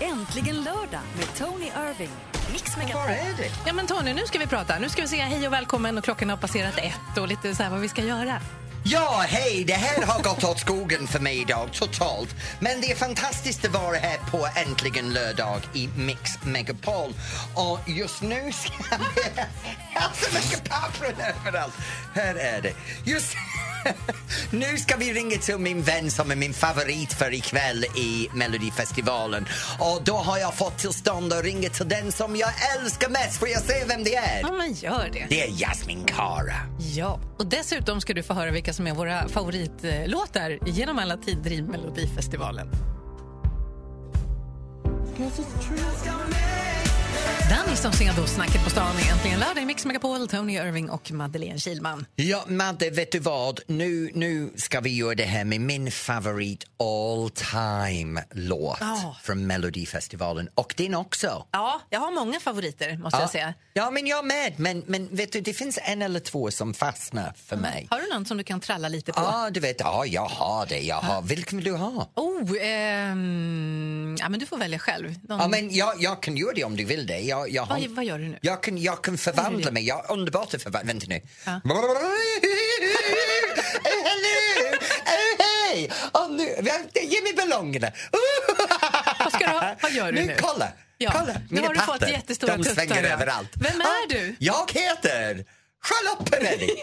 Äntligen lördag med Tony Irving. Mix Megapol. Var är det? Ja men Tony, nu ska vi prata. Nu ska vi säga hej och välkommen och klockan har passerat ett och lite så här vad vi ska göra. Ja, hej! Det här har gått åt skogen för mig idag, totalt. Men det är fantastiskt att vara här på Äntligen lördag i Mix Megapol. Och just nu ska vi... Jag har så mycket papper överallt. Här är det. Just nu ska vi ringa till min vän som är min favorit för ikväll i Melodifestivalen. Och då har jag fått tillstånd att ringa till den som jag älskar mest. Får jag säga vem det är? Ja men gör det. Det är Jasmin Kara. Ja, och dessutom ska du få höra vilka som är våra favoritlåtar genom alla tider i Melodifestivalen. Danny som singade Snacket på stan är äntligen lördag i Mix Megapol, Tony Irving och Madeleine Kilman. Ja, Madde, vet du vad? Nu, nu ska vi göra det här med min favorit all time-låt Ja. från Melodifestivalen. Och din också. Ja, jag har många favoriter måste jag säga. ja, men jag med. Men, men vet du, det finns en eller två som fastnar för mig. Har du någon som du kan tralla lite på? Ja, du vet, ja, jag har det. Jag har. Vilken vill du ha? Oh, ehm, ja, men du får välja själv. Någon... Ja, men jag, jag kan göra det om du vill det. Jag, jag har... vad, vad gör du nu? Jag kan, jag kan förvandla mig. Jag är underbart att förvandla. Vänta nu. Ja. Hello! Oh, hej! Nu, ge mig ballongerna. Vad ska du ha? Vad gör du nu? Kolla! Ja, kolla. nu Mina har du fått pattar, jättestora De svänger tuttar, överallt. Vem är du? Jag heter Charlotte Perrelli.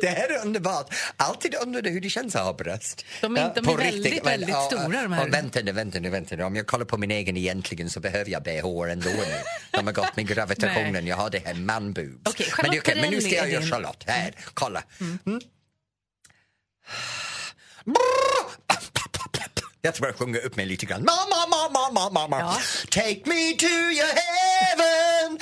det här är underbart. Alltid undrade hur det känns att ha bröst. De är- de är väldigt, riktigt. Men, väldigt ja, stora, de här. ja, vänta nu, vänta nu, vänta nu. Om jag kollar på min egen egentligen så behöver jag bh ändå nu. De har gått med gravitationen. Jag har det här manboobs. Okej, men, det- men nu ska jag göra Charlotte. Här, kolla. Mm. Jag tror jag sjunger upp mig lite grann. Mamma, mamma, mamma, mamma. Ja. Take me to your heaven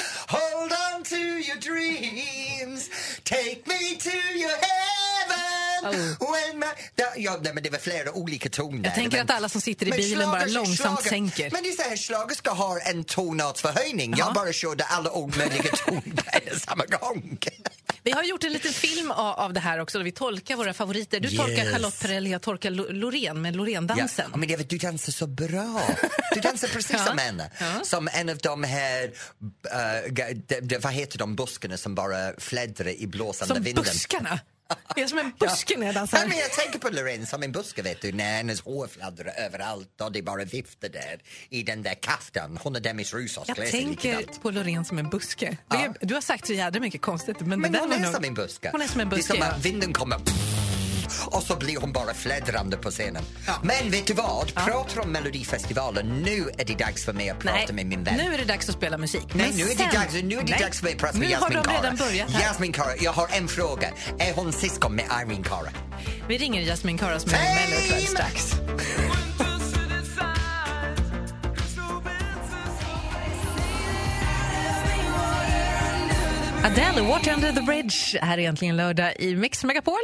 dreams Take me to your heaven When my... Da, ja, nej, men det var flera olika toner. Jag tänker men, att alla som sitter i bilen bara schlager- långsamt schlager- sänker. Men det är så här, schlager ska ha en tonartsförhöjning. Ja. Jag bara körde alla omöjliga toner samma gång. Vi har gjort en liten film av, av det här också. Där vi tolkar våra favoriter. Du tolkar Yes. Charlotte Perrelli, jag tolkar Lo- Loreen med Loreen-dansen. Ja, men jag vet, du dansar så bra. Du dansar precis Ja. som henne. Ja. Som en av de här, uh, de, de, vad heter de buskarna som bara fläddrar i blåsande Som vinden? buskarna. Jag är som en buske när jag dansar. Ja, men jag tänker på Loreen som en buske, vet du, när hennes hår fladdrar överallt och det bara viftar där i den där kaftan. Hon är Demis Roussos Jag tänker på Loreen som en buske. Det är, Du har sagt så jädra mycket konstigt. Men, Men det där hon var är som en buske. Hon är som en Det är buske, som ja. att vinden kommer och så blir hon bara fläddrande på scenen. Ja. Men vet du vad? Pratar om Melodifestivalen. Nu är det dags för mig att prata Nej, med min vän. nu är det dags att spela musik. Nej, Men nu är det sen- dags, nu är det Nej, dags för mig att prata med Nu har Jasmin de Kara. redan börjat här. Jasmin Kara, jag har en fråga. Är hon syskon med Irene Kara? Vi ringer Jasmin Kara som är Mello strax. Adele, Water Under the Bridge. Här är äntligen lördag i Mix Megapol.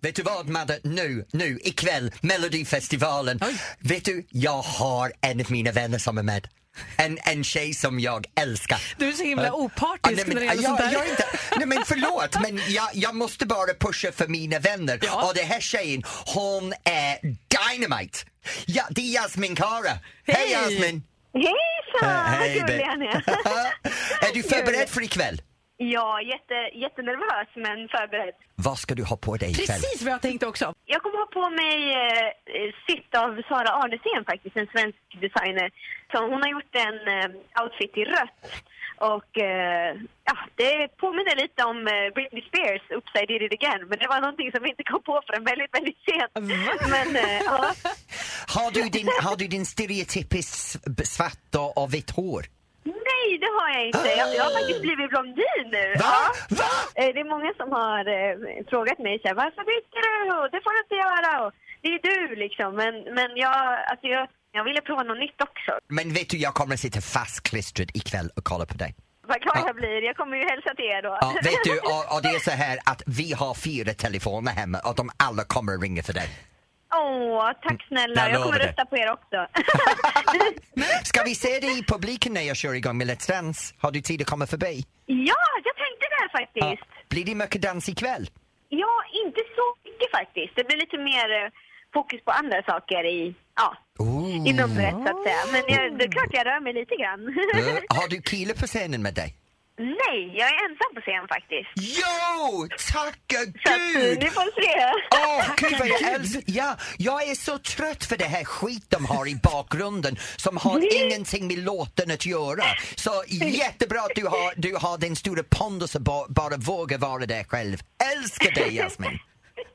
Vet du vad, Madde? Nu, nu, ikväll, Melodifestivalen. Oj. Vet du, jag har en av mina vänner som är med. En, en tjej som jag älskar. Du är så himla Ja, opartisk nej, men, när det gäller jag, sånt där. jag är inte, nej men förlåt, men jag, jag måste bara pusha för mina vänner. Ja. Och den här tjejen, hon är dynamite. Ja, det är Jasmin Kara. Hej Hej. Jasmin! Hejsan! Vad Hej, babe. ni är. är du förberedd för ikväll? Ja, jätte, jättenervös men förberedd. Vad ska du ha på dig ikväll? Precis vad jag tänkte också. Jag kommer ha på mig eh, sitt av Sara Arnesen faktiskt, en svensk designer. Så hon har gjort en eh, outfit i rött. Och eh, ja, det påminner lite om eh, Britney Spears, Oops I did it again. Men det var någonting som vi inte kom på förrän väldigt, väldigt sent. Men eh, ja. Har du din, har du din stereotypiskt svart och, och vitt hår? Nej, det har jag inte. Jag, jag har faktiskt blivit blondin nu. Va? Ja. Va? Eh, Det är många som har eh, frågat mig så här, varför byter du? Det får du inte göra. Och det är du liksom. Men, men jag, alltså jag, jag ville prova något nytt också. Men vet du, jag kommer att sitta fastklistrad ikväll och kolla på dig. Vad glad Ja. jag blir. Jag kommer ju hälsa till er då. Ja, vet du, och, och det är så här att vi har fyra telefoner hemma och de alla kommer att ringa för dig. Åh, tack snälla. Jag Jag kommer det. rösta på er också. Ska vi se dig i publiken när jag kör igång med Let's Dance? Har du tid att komma förbi? ja, jag tänkte det faktiskt. Blir det mycket dans ikväll? Ja, inte så mycket faktiskt. Det blir lite mer eh, fokus på andra saker i, ja, Oh. inomrätt så att säga. Men jag, det är klart jag rör mig lite grann. Eh, Har du kille på scenen med dig? Nej, jag är ensam på scen faktiskt. Jo, tacka Så att, eh, gud! ni får se. Åh, gud vad jag älskar! Ja, jag är så trött för det här skit de har i bakgrunden som har ingenting med låten att göra. Så jättebra att du har, du har den stora pondus och ba, bara vågar vara där själv. Älskar dig Jasmin!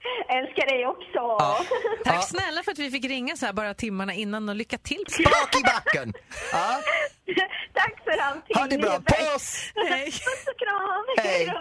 Älskar dig också. Ja. Tack Ja. snälla för att vi fick ringa så här bara timmarna innan och lycka till. Bak i backen! Ja, Tack för allting. ha det bra, puss! Hej. Puss och kram. Hej.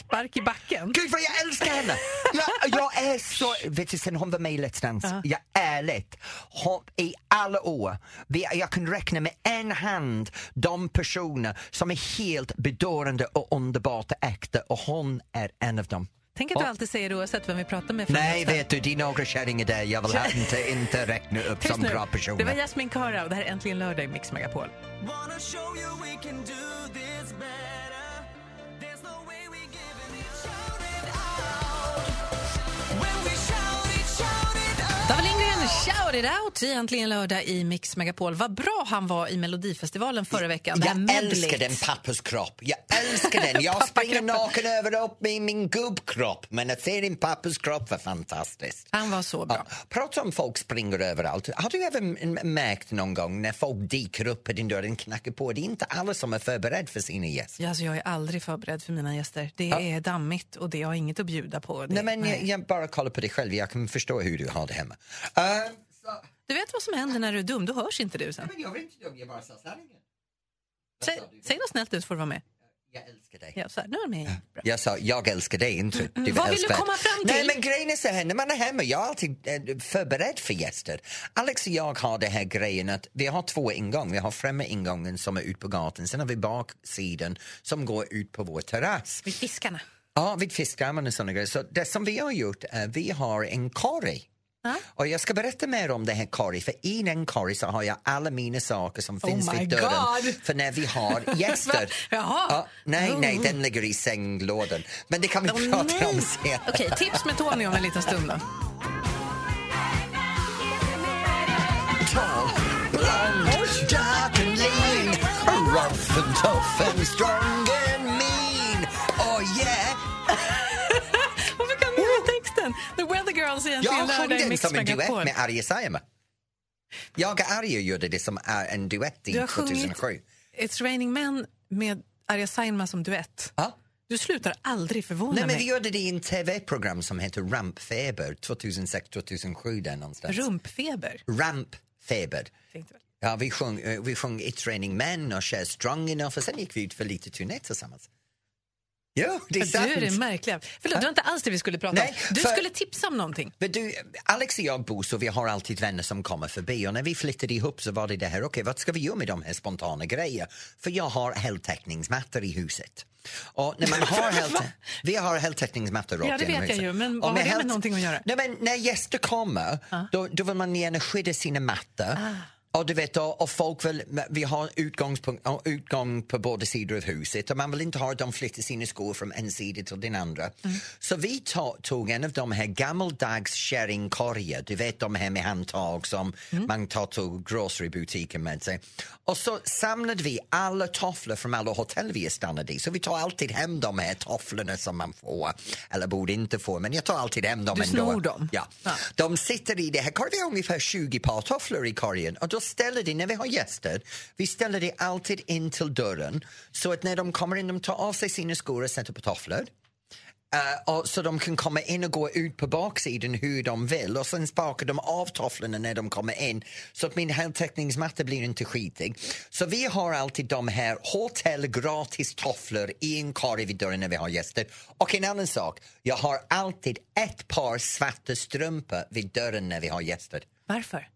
Spark i backen. Gud vad jag älskar henne! Jag, jag är så... Vet du, sen hon var med i Let's Dance, jag ärligt, hon, i alla år, vi, jag kan räkna med en hand de personer som är helt bedårande och underbart äkta och hon är en av dem. Tänk att du alltid säger det oavsett vem vi pratar med. Nej, nästa. vet du, det är några kärringar där jag vill ha, inte, inte räkna upp Tyst som nu. bra Det var personer. Jasmin Kara och det här är Äntligen lördag i Mix Megapol. Wanna show you we can do this shout it out i Äntligen lördag i Mix Megapol. Vad bra han var i Melodifestivalen förra veckan. Jag älskar den pappas kropp. Jag älskar den. Jag springer naken över upp i min gubbkropp men att se din pappas kropp var fantastiskt. Han var så bra. Ja, prata om folk springer överallt. Har du även märkt någon gång när folk dyker upp på din dörr och knackar på? Det är inte alla som är förberedda för sina gäster. Ja, alltså jag är aldrig förberedd för mina gäster. Det är dammigt och det har inget att bjuda på. Det, Nej, men nej. Jag, jag bara kollar på dig själv. Jag kan förstå hur du har det hemma. Uh, så, Du vet vad som händer när du är dum, då hörs inte du sen. men jag var inte dum, jag bara sa sanningen. Säg, säg något snällt ut får du vara med. Jag älskar dig. Ja, så här, nu är med. Bra. Jag sa jag älskar dig, inte du. Mm, vad vill du komma fram till? Nej, men grejen är så här, när man är hemma, jag är alltid eh, förberedd för gäster. Alex och jag har det här grejen att vi har två ingångar. Vi har främre ingången som är ut på gatan, sen har vi baksidan som går ut på vår terrass. Vid fiskarna. Ja, vid fiskdammen och sådana grejer. Så det som vi har gjort är vi har en korg. Och jag ska berätta mer om det här korg, för i den korg så har jag alla mina saker som Oh finns vid dörren. God. För när vi har gäster. Ja, nej, nej, Oh. den ligger i sänglådan. Men det kan vi Åh, prata om nej. sen. Okej, tips med Tony om en liten stund då. Tall, blonde, dark and lean Rough and tough and strong and mean Oh yeah! I Jag sjöng den som en duett med Arja Saijonmaa. Jag och Arja gjorde det som är en duett i Du har sjungit 2007. It's Raining Men med Arja Saijonmaa som duett. Ja. Du slutar aldrig förvåna Nej, men mig. vi gjorde det i en tv-program som heter Rampfeber 2006-2007 där någonstans. Rumpfeber. Rampfeber. Ja, vi sjöng, eh, vi sjöng It's raining men och Cher Strong enough och sen gick vi ut för lite turné tillsammans. Jo, det är Du sant. är det märkliga. Förlåt, det var inte alls det vi skulle prata Nej, om. Du för- skulle tipsa om någonting. Men du, Alex och jag bor så vi har alltid vänner som kommer förbi och när vi flyttade ihop så var det det här, okej vad ska vi göra med de här spontana grejerna? För jag har heltäckningsmattor i huset. Och när man har helt, vi har heltäckningsmattor Ja, det vet jag ju, men vad har det med helt- någonting att göra? Nej, men när gäster kommer, då, då vill man gärna skydda sina mattor. Ah. Och du vet, och, och folk vill, vi har utgångspunkt, utgång på båda sidor av huset och man vill inte ha att de flyttar sina skor från en sida till den andra. Mm. Så vi to- tog en av de här gammaldags kärringkorgar, du vet de här med handtag som Mm. man tar till grocerybutiken med sig. Och så samlade vi alla tofflor från alla hotell vi stannade i. Så vi tar alltid hem de här tofflorna som man får, eller borde inte få, men jag tar alltid hem dem Du ändå. snor dem? Ja. Ja. De sitter i det här korgen, vi har ungefär 20 par tofflor i korgen och då ställer det, när vi har gäster, vi ställer det alltid in till dörren så att när de kommer in, de tar av sig sina skor och sätter på tofflor. Uh, och så de kan komma in och gå ut på baksidan hur de vill och sen sparkar de av tofflorna när de kommer in så att min heltäckningsmatta blir inte skitig. Så vi har alltid de här hotell gratis tofflor i en korg vid dörren när vi har gäster. Och en annan sak, jag har alltid ett par svarta strumpor vid dörren när vi har gäster. Varför?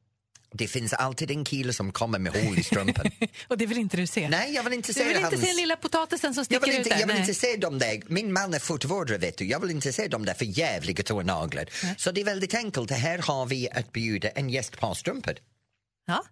Det finns alltid en kille som kommer med hål i strumpan. Och det vill inte du se? Nej, jag vill inte Du se vill inte hans... se den lilla potatisen som Jag sticker vill, ut inte, där? jag vill Nej. inte se dem där. Min man är fotvårdare, vet du. Jag vill inte se dem där för jävliga tånaglar. Så det är väldigt enkelt. Här har vi att bjuda en gäst på strumpor. Ja.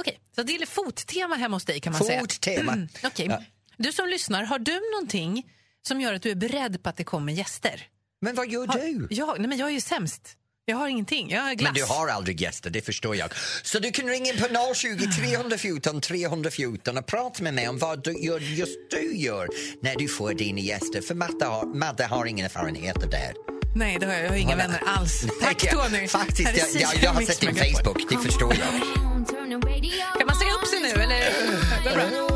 Okej, så det är fottema hemma hos dig kan man säga. Fottema. Mm, okej. Ja. Du som lyssnar, har du någonting som gör att du är beredd på att det kommer gäster? Men vad gör Har, du? Jag, nej men jag är ju sämst. Jag har ingenting. Jag har glass. Men du har aldrig gäster, det förstår jag. Så du kan ringa in på 020 314 314 och prata med mig om vad du gör, just du gör när du får dina gäster. För Madde har, Madde har ingen erfarenhet av det här. Nej, det har jag. Jag har inga vänner alls. Tack Tony. Faktiskt, jag, jag, jag har sett din. Facebook, det förstår jag. Kan man säga upp sig nu eller? Bra?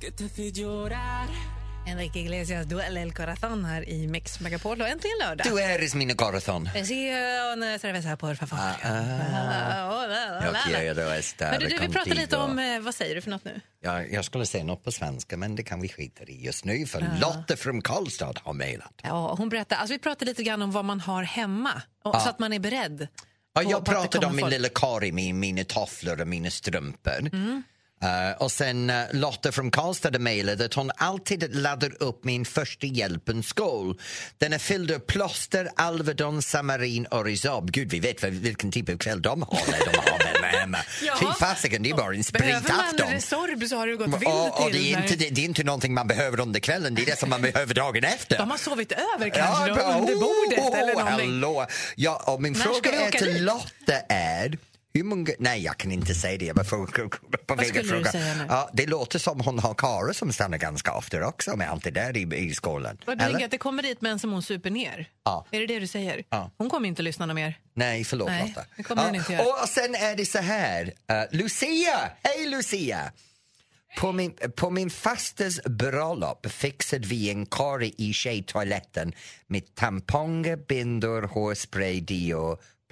Que te hace llorar. Enrique Iglesias, Duell El Corazon här i Mix Megapol och äntligen lördag. Du är min corazón. Presión, cerveza por favor. Ah, ah. Jag quiero estar Men du, du, vi pratar lite om, eh, vad säger du för något nu? Ja, jag skulle säga något på svenska, men det kan vi skita i just nu för Lotte från Karlstad har mejlat. Ja, hon berättar, alltså vi pratar lite grann om vad man har hemma, och, så att man är beredd. Ja, jag pratade om min folk. lilla Kari med mina tofflor och mina strumpor. Eh, och sen uh, Lotta från Karlstad mejlade att hon alltid laddar upp min första hjälpen-skål. Den är fylld av plåster, Alvedon, Samarin och Rizab. Gud, vi vet vilken typ av kväll de har när de har den hemma. Ja. Fy fasiken, det är bara en Behöver man spritafton. Resorb så har du gått Och, och till. det, är inte, det, det är inte någonting man behöver under kvällen, det är det som man behöver dagen efter. De har sovit över kanske då, bra. under bordet Oh, eller någonting. Hallå. Ja, och min När fråga är till? Lotta är hur många... Nej, jag kan inte säga det. Jag var på, väg att fråga. Ja, det låter som hon har karlar som stannar ganska ofta också med allt det där i, i. Och du tänker att det kommer dit män som hon super ner? Ja. Är det det du säger? Ja. Hon kommer inte att lyssna något mer. Nej, förlåt Nej, Lotta. det kommer hon inte göra. Och, och sen är det så här. Uh, Lucia! Hej Lucia! På min, på min fastas bröllop fixade vi en karl i tjejtoaletten med tamponger, bindor, hårspray,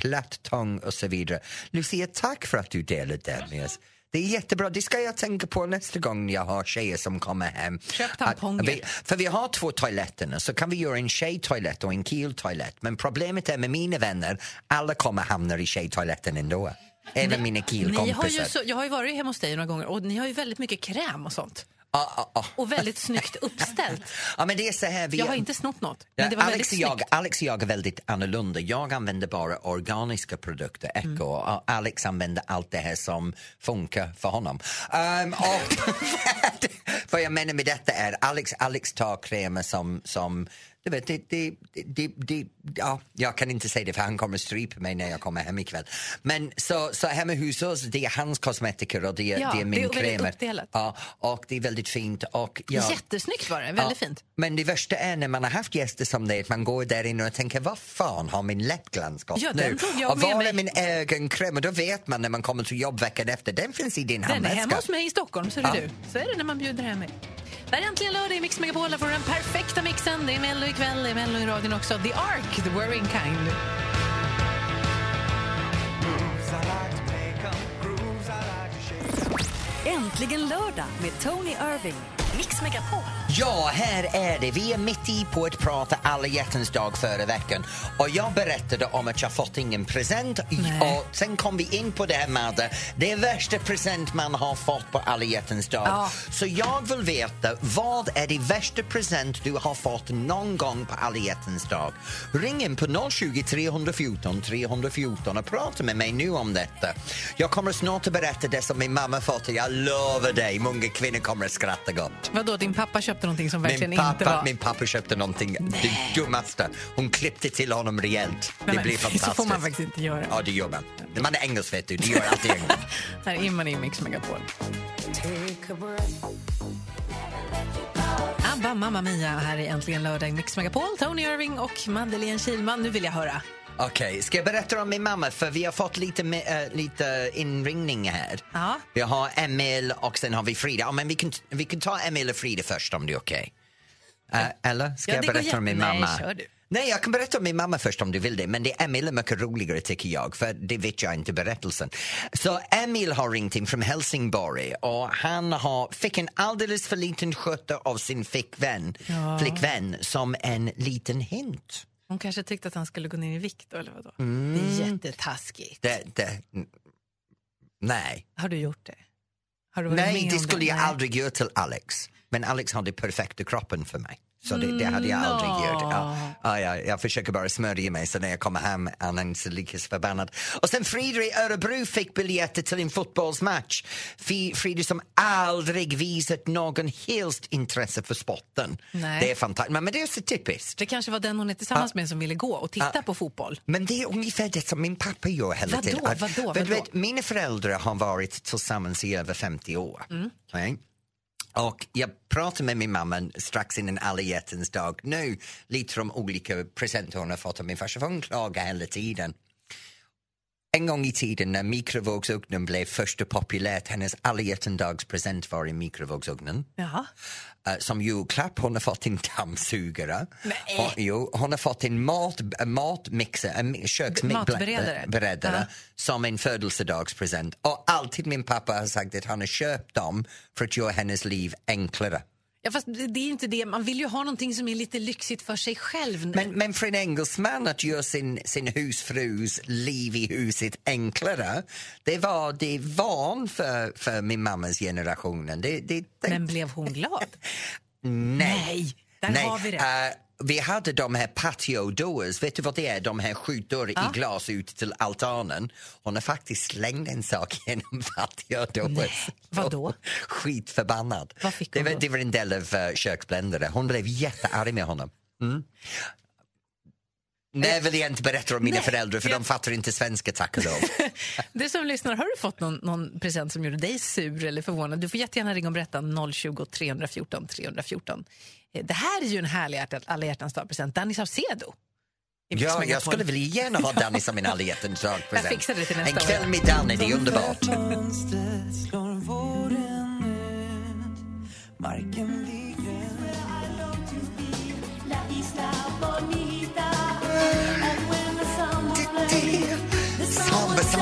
deo, plattång och så vidare. Lucia, tack för att du delade det med oss. Det är jättebra. Det ska jag tänka på nästa gång jag har tjejer som kommer hem. Köp Att tamponger. för vi har två toaletterna så kan vi göra en tjejtoalett och en killtoalett. Men problemet är med mina vänner, alla kommer hamna i tjejtoaletten ändå. Även mina Ni har ju killkompisar. så, jag har ju varit hemma hos dig några gånger och ni har ju väldigt mycket kräm och sånt. Ah, ah, ah. Och väldigt snyggt uppställt. Ja, men det är så här, vi Jag har inte snott något, men det var Alex, väldigt och jag, snyggt. Alex och jag är väldigt annorlunda. Jag använder bara organiska produkter, eko. Mm. Alex använder allt det här som funkar för honom. Um, och vad jag menar med detta är Alex, Alex tar krämer som, som du vet, det, det, det, det, ja, jag kan inte säga det för han kommer strypa mig när jag kommer hem ikväll. Men så, så hemma hos oss, det är hans kosmetiker och det, är- Ja, det är min det är väldigt uppdelat. Ja, och det är väldigt fint. Och jag, Jättesnyggt var det, väldigt Ja, fint. Men det värsta är när man har haft gäster som det, att man går där inne och tänker vad fan har min läppglans gått Ja, nu? och var mig. är min ögonkräm? Och då vet man när man kommer till jobb veckan efter, den finns i din Den är hemma handväska. hos mig i Stockholm, så är det Ja. du. Så är det när man bjuder hem mig. Det är äntligen lördag i Mix Megapol. Där får den perfekta mixen. Det är Mello ikväll, det är Mello i radion också. The Ark, The Worrying Kind. Äntligen lördag med Tony Irving. Mix Megapol. Ja, här är det. Vi är mitt i på att prata alla hjärtans dag förra veckan. Och jag berättade om att jag fått ingen present. Nej. Och sen kom vi in på det här med det är värsta present man har fått på alla hjärtans dag. Ja. Så jag vill veta, vad är det värsta present du har fått någon gång på alla hjärtans dag? Ring in på 020 314 314 och prata med mig nu om detta. Jag kommer snart att berätta det som min mamma fått och jag lovar dig, många kvinnor kommer att skratta gott. Vadå, din pappa köpte någonting som verkligen Min inte pappa, var... min pappa köpte någonting det dummaste. Hon klippte till honom rejält. Nej, det blir fantastiskt. Så får man faktiskt inte göra. Ja, det gör man. Man är engelsk, vet du. Det gör alltid England. Här är man i Mix Megapol. Abba, Mamma Mia här är äntligen lördag Mix Megapol. Tony Irving och Madeleine Kilman. Nu vill jag höra. Okej, ska jag berätta om min mamma? För vi har fått lite, äh, lite inringning här. Ja. Vi har Emil och sen har vi Frida. Ja, men vi, kan, vi kan ta Emil och Frida först om det är okej. Äh, eller ska Ja, jag berätta om min Nej, mamma? du. Nej, jag kan berätta om min mamma först om du vill det. Men det Emil är mycket roligare tycker jag, för det vet jag inte berättelsen. Så Emil har ringt in från Helsingborg och han har, fick en alldeles för liten skjorta av sin flickvän, Ja. flickvän som en liten hint. Hon kanske tyckte att han skulle gå ner i vikt då, eller vadå? Mm. Det är jättetaskigt. Det, det, nej. Har du gjort det? Har du varit Nej, med det skulle jag Nej. aldrig göra till Alex. Men Alex har den perfekta kroppen för mig. Så det, det hade jag aldrig Nå. gjort. Ja, ja, ja, jag försöker bara smörja mig så när jag kommer hem är han lika förbannad. Och sen Frida i Örebro fick biljetter till en fotbollsmatch. Frida som aldrig visat någon helst intresse för sporten. Nej. Det är fantastiskt. Men, men det är så typiskt. Det kanske var den hon är tillsammans med som ville gå och titta Ja. på fotboll. Men det är ungefär det som min pappa gör hela Vadå, tiden. vadå, vadå? du vet, mina föräldrar har varit tillsammans i över 50 år. Mm. Okej? Och jag pratade med min mamma strax innan alla hjärtans dag nu lite om olika presenter hon har fått av min farsa för hon klagar hela tiden. En gång i tiden när mikrovågsugnen blev först populärt, hennes alla present var i mikrovågsugnen. Jaha. Uh, som julklapp hon har fått en dammsugare. Hon, jo, hon har fått en mat, en matmixer, en mi- Matberedare. köksberedare Ja. som en födelsedagspresent. Och alltid min pappa har sagt att han har köpt dem för att göra hennes liv enklare. Ja, fast det är inte det. Man vill ju ha någonting som är lite lyxigt för sig själv. Men, men för en engelsman att göra sin, sin husfrus liv i huset enklare, det var det van för, för min mammas generationen. Det, det, det, Men blev hon glad? nej. Nej, där nej. har vi det. Eh, vi hade de här patio doors, vet du vad det är? De här skjutdörrar Ja. i glas ut till altanen. Hon har faktiskt slängt en sak genom patio doors. Vadå? Skitförbannad. Vad det, var, det var en del av uh, köksbländare. Hon blev jättearg med honom. Mm. Nej, vill jag inte berätta om mina Nej, föräldrar för jag- de fattar inte svenska tack och lov. Du som lyssnar, har du fått någon, någon present som gjorde dig sur eller förvånad? Du får jättegärna ringa och berätta 020 314 314. Eh, Det här är ju en härlig alla hjärtans dag-present. Danny Saucedo. Ja, jag skulle väl gärna ha Danny som min alla hjärtans dag-present. Jag fixar det till nästa En kväll med Danny, det är underbart.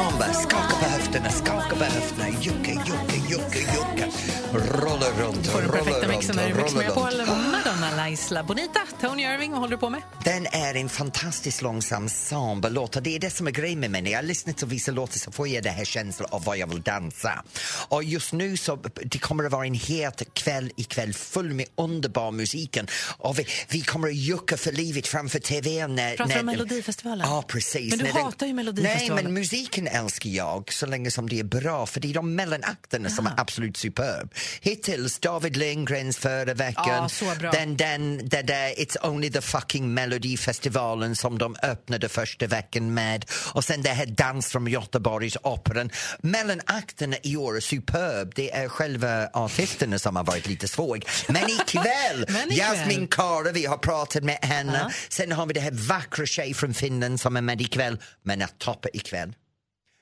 Samba, samba, skaka på höfterna, skaka på höfterna, jucka, jucka, jucka, jucka. Rulla runt, får den mixen runt, här i Mix rulla Megapol. runt. Madonna, Laisla Bonita, Tony Irving, vad håller du på med? Den är en fantastiskt långsam samba-låt och det är det som är grejen med mig. När jag lyssnar till vissa låtar så får jag det här känslan av vad jag vill dansa. Och just nu så det kommer att vara en het kväll ikväll full med underbar musiken. Och vi, vi kommer att jucka för livet framför tvn. När, Pratar du om Melodifestivalen? Ja, precis. Men du När den- hatar ju Melodifestivalen. Nej, men musiken älskar jag så länge som det är bra för det är de mellanakterna som är absolut superb. Hittills David Lindgrens förra veckan. Ja. Den, den, det där It's only the fucking Melodifestivalen som de öppnade första veckan med och sen det här Dans från Göteborgs operan. Mellanakterna i år är superb. Det är själva artisterna som har varit lite svåra. Men ikväll, Men ikväll. Jasmin Kara, vi har pratat med henne. Sen har vi det här vackra tjej från Finland som är med ikväll. Men att toppa ikväll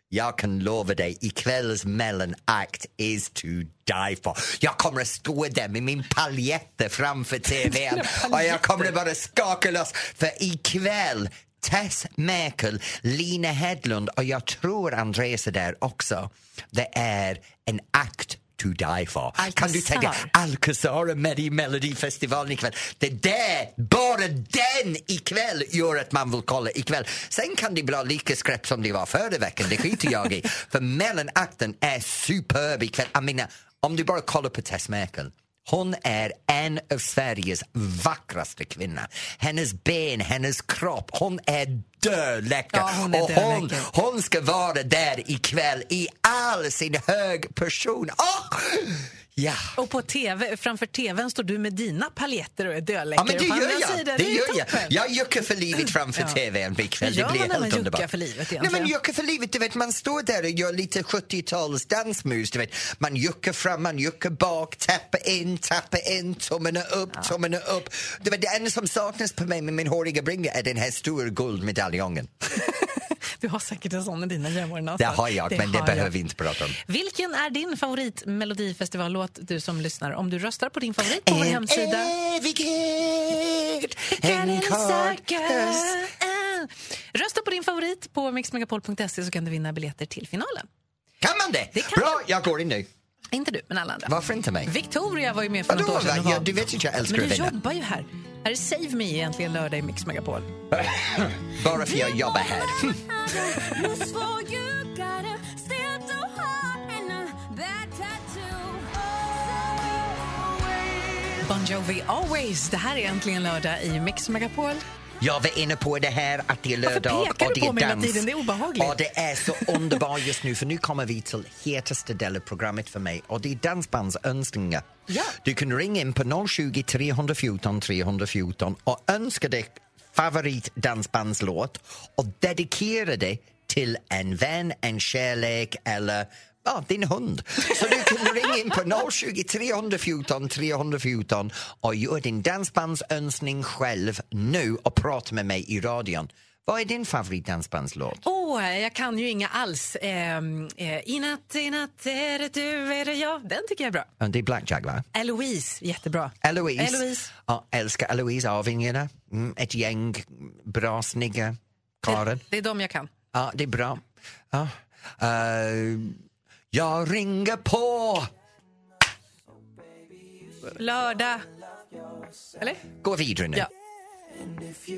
jag kan lova dig, ikvällens mellanakt is to die for. Jag kommer att stå där med min paljette framför tvn och jag kommer att bara skaka loss. För ikväll, Tess Mäkel, Lina Hedlund och jag tror Andreas är där också. Det är en akt to die for. Kan du tänka Alcazar. Alcazar är med i Melodifestivalen ikväll. Det där, bara den ikväll gör att man vill kolla ikväll. Sen kan det bli lika skräp som det var förra veckan, det skiter jag i. För mellanakten är superb ikväll. Jag menar, om du bara kollar på Tess Mäkel. Hon är en av Sveriges vackraste kvinnor. Hennes ben, hennes kropp, hon är döläcker. Ja, hon är och hon, hon ska vara där ikväll i all sin hög person. Åh! Ja. Och på TV, framför tvn står du med dina paljetter och är Ja, döläcker. men det på gör jag. sidan, Det gör jag. toppen. Jag juckar för livet framför Ja. tvn ikväll. Hur gör Det blir helt underbart. för livet Nej, men juckar för livet, du vet, man står där och gör lite 70-tals dansmus. Du vet. Man juckar fram, man juckar bak, tappar in, tappar in, tummarna upp, tummarna upp. Du vet, det enda som saknas på mig med min håriga bringa är den här stora guldmedaljongen. Du har säkert en sån i dina gömmor Det har jag, men det har behöver jag. vi inte prata om. Vilken är din favorit Melodifestivallåt, du som lyssnar? Om du röstar på din favorit på vår hemsida. evighet, en. Ah. Rösta på din favorit på mixmegapol.se så kan du vinna biljetter till finalen. Kan man det? Det kan Bra, man. jag går in nu. Inte du, men alla andra. Varför inte mig? Victoria var ju med för Vadå, något år sedan. var- Ja, du vet ju att jag älskar Men att du vinna. jobbar ju här. Här är Save Me egentligen lördag i Mix Megapol. Bara för jag jobbar här. Bon Jovi, Always. Det här är äntligen lördag i Mix Megapol. Jag var inne på det här att det är lördag pekar och du det på är mig hela dans. tiden? Det är obehagligt. Ja, det är så underbart just nu för nu kommer vi till hetaste delen av programmet för mig och det är dansbandsönskningar. Ja. Du kan ringa in på 020 314 314 och önska dig favoritdansbandslåt och dedikera det till en vän, en kärlek eller Ja, din hund. Så du kan ringa in på 020 314 314 och gör din dansbandsönskning själv nu och prata med mig i radion. Vad är din favoritdansbandslåt? Åh, jag kan ju inga alls. Ehm, eh, I natt, i natt är det du, är det jag. Den tycker jag är bra. Det är Blackjack, va? Eloise, jättebra. Eloise. Eloise. Ja, älskar Eloise Arvingarna. Mm, ett gäng bra, snygga karlar. Det, det är de jag kan. Ja, det är bra. Ja. Eh, jag ringer på. Lördag. Eller? Gå vidare nu. Ja.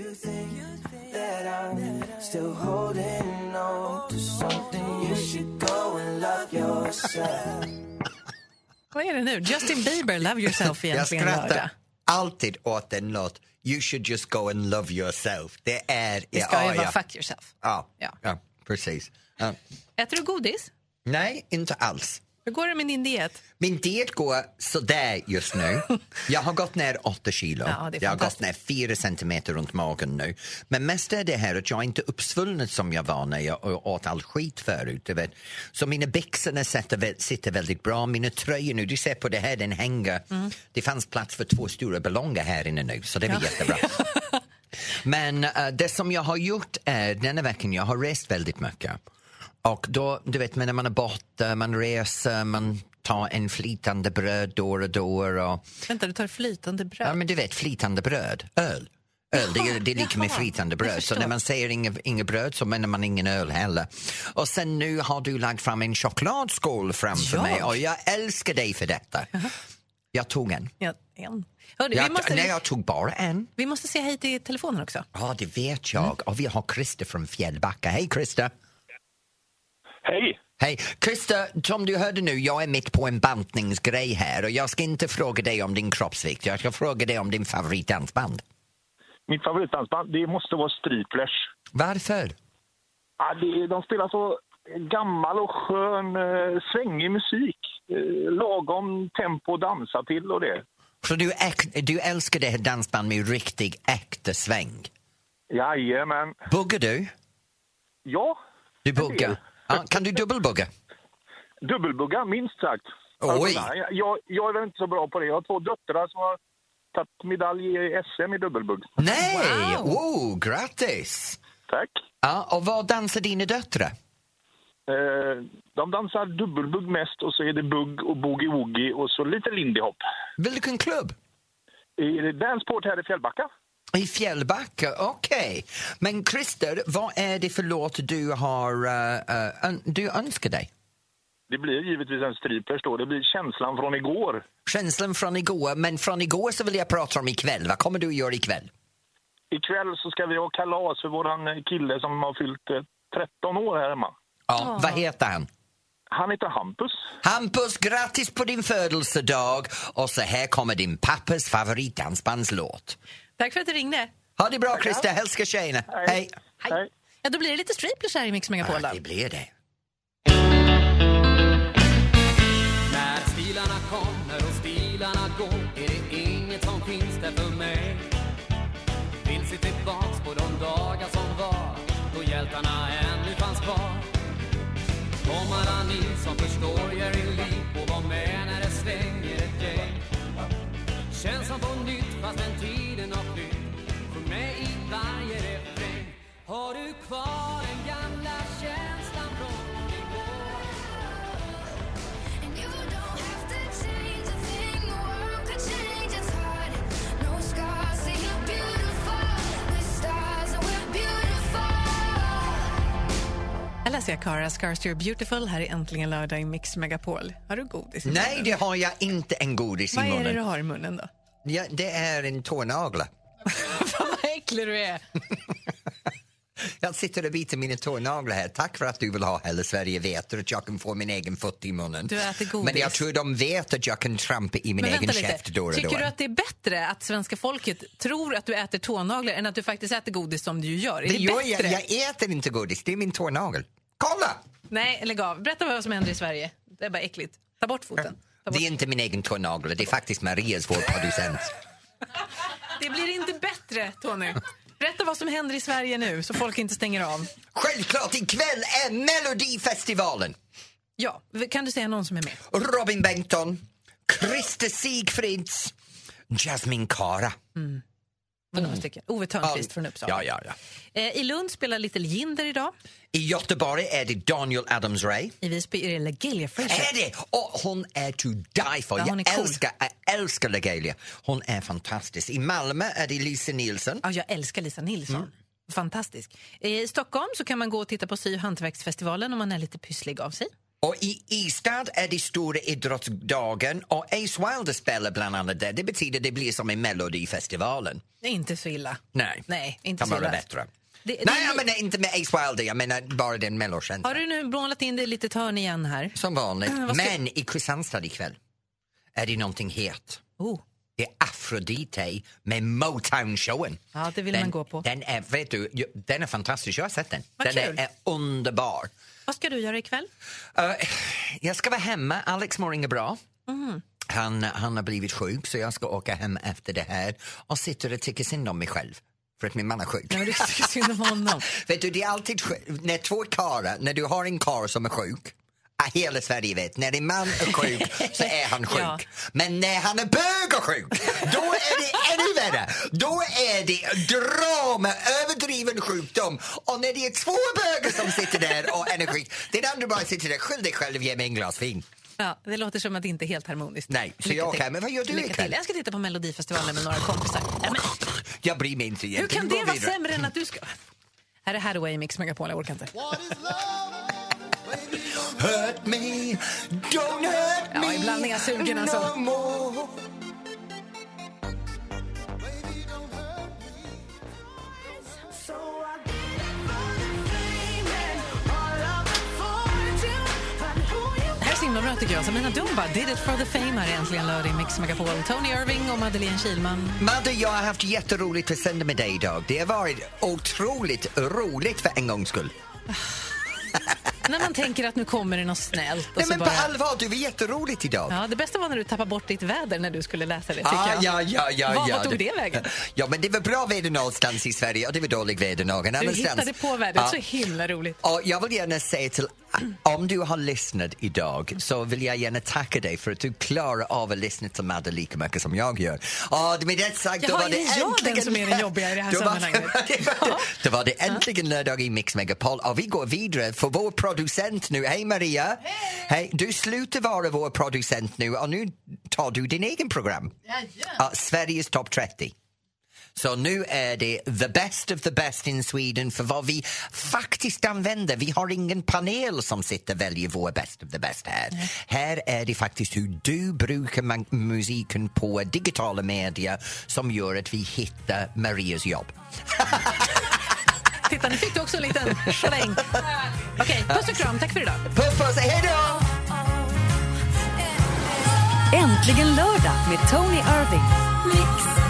Vad är det nu? Justin Bieber, Love yourself Jag egentligen lördag. skrattar alltid åt en låt. You should just go and love yourself. Det är... Det ska ju vara fuck yourself. Ja, Ja. ja. precis. Ja. Äter du godis? Nej, inte alls. Hur går det med din diet? Min diet går sådär just nu. Jag har gått ner 8 kilo. Ja, jag har gått ner 4 centimeter runt magen nu. Men mest är det här att jag inte är uppsvullnad som jag var när jag åt all skit förut. Vet. Så mina byxorna sitter, vä- sitter väldigt bra. Mina tröjor nu, du ser på det här, den hänger. Mm. Det fanns plats för två stora ballonger här inne nu, så det var jättebra. Men eh, det som jag har gjort är, denna veckan, jag har rest väldigt mycket. Och då, du vet, när man är borta, man reser, man tar en flytande bröd då och då. Och, Vänta, du tar flytande bröd. ja, men du vet, flytande bröd, öl. Öl, det, är- det är lika med flytande jag bröd. Så när man säger inget, inget bröd så menar man ingen öl heller. Och sen nu har du lagt fram en chokladskål framför Ja. mig och jag älskar dig för detta. Jag tog en. Ja, en. Vi, Jag, måste, nej, jag tog bara en. vi måste säga hej till telefonen också. Ja, det vet jag. Och vi har Christer från Fjällbacka. Hej, Christer! Hej! Hej! Christer, som du hörde nu, jag är mitt på en bantningsgrej här och jag ska inte fråga dig om din kroppsvikt, jag ska fråga dig om din favoritdansband. Mitt favoritdansband, det måste vara Striplers. Varför? Ja, det, de spelar så gammal och skön, eh, svängig musik. Eh, lagom tempo att dansa till och det. Så du, du älskar det här dansband med riktig äkta sväng? Jajamän. Buggar du? Ja, Du buggar? Ja, kan du dubbelbugga? Dubbelbugga, minst sagt. Oj. Alltså, jag, jag är väl inte så bra på det. Jag har två döttrar som har tagit medalj i SM i dubbelbugg. Nej! Wow. Wow, grattis! Tack. Ja, och vad dansar dina döttrar? Eh, de dansar dubbelbugg mest och så är det bugg och boogie-woogie och så lite lindy hop. Vilken klubb? I Danceport här i Fjällbacka. I Fjällbacka, okej. Men Christer, vad är det för låt du har eh, eh, ön- du önskar dig? Det blir givetvis en striplers då. Det blir känslan från igår. Känslan från igår, men från igår så vill jag prata om ikväll. Vad kommer du att göra ikväll? Ikväll så ska vi ha kalas för våran kille som har fyllt eh, 13 år här hemma. Ja, vad heter han? Han heter Hampus. Hampus, grattis på din födelsedag! Och så här kommer din pappas favoritdansbandslåt. Tack för att du ringde. Ha det bra Christer, hälsa tjejerna. Hej! Hej. Ja, då blir det lite striplers här i Mix Megapol. Ja, det blir det. När stilarna kommer och stilarna går är det inget som finns där för mig Vill se tillbaks på de dagar som var då hjältarna ännu fanns kvar Kom alla ni som förstår Jerry Lee och Känns som på nytt fast den tiden har flytt. Sjung med i varje refräng Har du kvar den gamla känslan från Här läser jag Cara Scars You're Beautiful. Här är äntligen lördag i Mix Megapol. Har du godis i Nej, munnen? det har jag inte en godis i Vad är det munnen. du har i munnen då? Ja, det är en tånagel. Fan vad äcklig du är. Jag sitter och biter mina tånaglar här. Tack för att du vill ha Hela Sverige vet att jag kan få min egen fot i munnen. Du äter godis. Men jag tror de vet att jag kan trampa i min Men egen käft då och Tycker då. du att det är bättre att svenska folket tror att du äter tånaglar än att du faktiskt äter godis som du ju gör? Är det det, gör jag, jag äter inte godis, det är min tånagel. Kolla! Nej, lägg av. Berätta vad som händer i Sverige. Det är bara äckligt. Ta bort foten. Ta bort. Det är inte min egen tånagel, det är faktiskt Marias, vår producent. Det blir inte bättre, Tony. Berätta vad som händer i Sverige nu så folk inte stänger av. Självklart, ikväll är Melodifestivalen. Ja, kan du säga någon som är med? Robin Bengtsson, Christer Sigfrids, Jasmine Cara. Var några stycken. Ove Törnqvist från Uppsala. Ja, ja, ja. Eh, I Lund spelar Little Jinder idag. I Göteborg är det Daniel Adams-Ray. I Visby är det LaGalia Frazier. Är det? Och hon är to die for. Ja, hon är jag, cool. älskar, jag älskar LaGalia. Hon är fantastisk. I Malmö är det Lisa Nielsen. Ja, jag älskar Lisa Nilsson. Mm. Fantastisk. Eh, I Stockholm så kan man gå och titta på sy och hantverksfestivalen om man är lite pysslig av sig. Och i Ystad är det stora idrottsdagen och Ace Wilder spelar bland annat där. Det betyder det blir som i Melodifestivalen. Det är inte så illa. Nej, Nej, inte kan så vara bättre. Det- det- Nej, jag menar inte med Ace Wilder, jag menar bara den mellokänslan. Har du nu målat in det i lite hörn igen här? Som vanligt. Vad ska- Men i Kristianstad ikväll är det någonting het. Oh. Det är Aphrodite med Motown-showen. Ja, det vill den, man gå på. Den är, vet du, den är fantastisk. Jag har sett den. Vad den kul. är underbar. Vad ska du göra ikväll? Uh, jag ska vara hemma. Alex mår inget bra. Mm. Han, han har blivit sjuk så jag ska åka hem efter det här och sitter och tycker synd om mig själv. För att min man är sjuk. Men du tycker synd om honom. Vet du, det är alltid när två karlar, när du har en karl som är sjuk Hela Sverige vet, när din man är sjuk så är han sjuk. Ja. Men när han är bög och sjuk, då är det ännu värre. Då är det drama, överdriven sjukdom. Och när det är två bögar som sitter där och en är sjuk, den andra bara sitter där, skyll dig själv, ge mig en glas vin. Ja, det låter som att det inte är helt harmoniskt. Nej, så Lycka jag till. åker. Men vad gör du Lycka ikväll? till. Jag ska titta på Melodifestivalen med några kompisar. Ja, men, Jag bryr mig inte hur egentligen. kan Gå det vara vidare. sämre än att du ska... Här är Hathaway i Mix Megapol, jag orkar inte. Hurt me, don't hurt Ja, me ibland är jag sugen, alltså. no så himla bra tycker jag. Samina Dumba, Did it for the fame här äntligen lördag i Mix Megapol. Tony Irving och Madeleine Kilman. Madde, jag har haft jätteroligt att sända med dig idag. Det har varit otroligt roligt för en gångs skull. När man tänker att nu kommer det något snällt. Och Nej, men bara... på allvar, du var jätteroligt idag. Ja, det bästa var när du tappade bort ditt väder när du skulle läsa det. Ah, ja, ja, ja, Var, ja. Vad tog det vägen? Ja, men det var bra väder någonstans i Sverige och det var dåligt väder någon Du annanstans. hittade på vädret, Ja. så himla roligt. Och jag vill gärna säga till om du har lyssnat idag så vill jag gärna tacka dig för att du klarar av att lyssna till Madde lika mycket som jag gör. Och med det sagt, då Jaha, var är det äntligen... den som är den jobbiga i det här Då var- sammanhanget? det var det- Då var det äntligen lördag i Mix Megapol och vi går vidare för vår producent nu. Hej Maria! Hej! Du slutar vara vår producent nu och nu tar du din egen program. Ja, Sveriges topp 30. Så nu är det the best of the best in Sweden för vad vi faktiskt använder. Vi har ingen panel som sitter och väljer vår best of the best här. Här är det faktiskt hur du brukar musiken på digitala medier som gör att vi hittar Marias jobb. Titta, nu fick du också en liten släng. Okej, puss och kram. Tack för idag. Puss puss, hej då! Äntligen lördag med Tony Irving.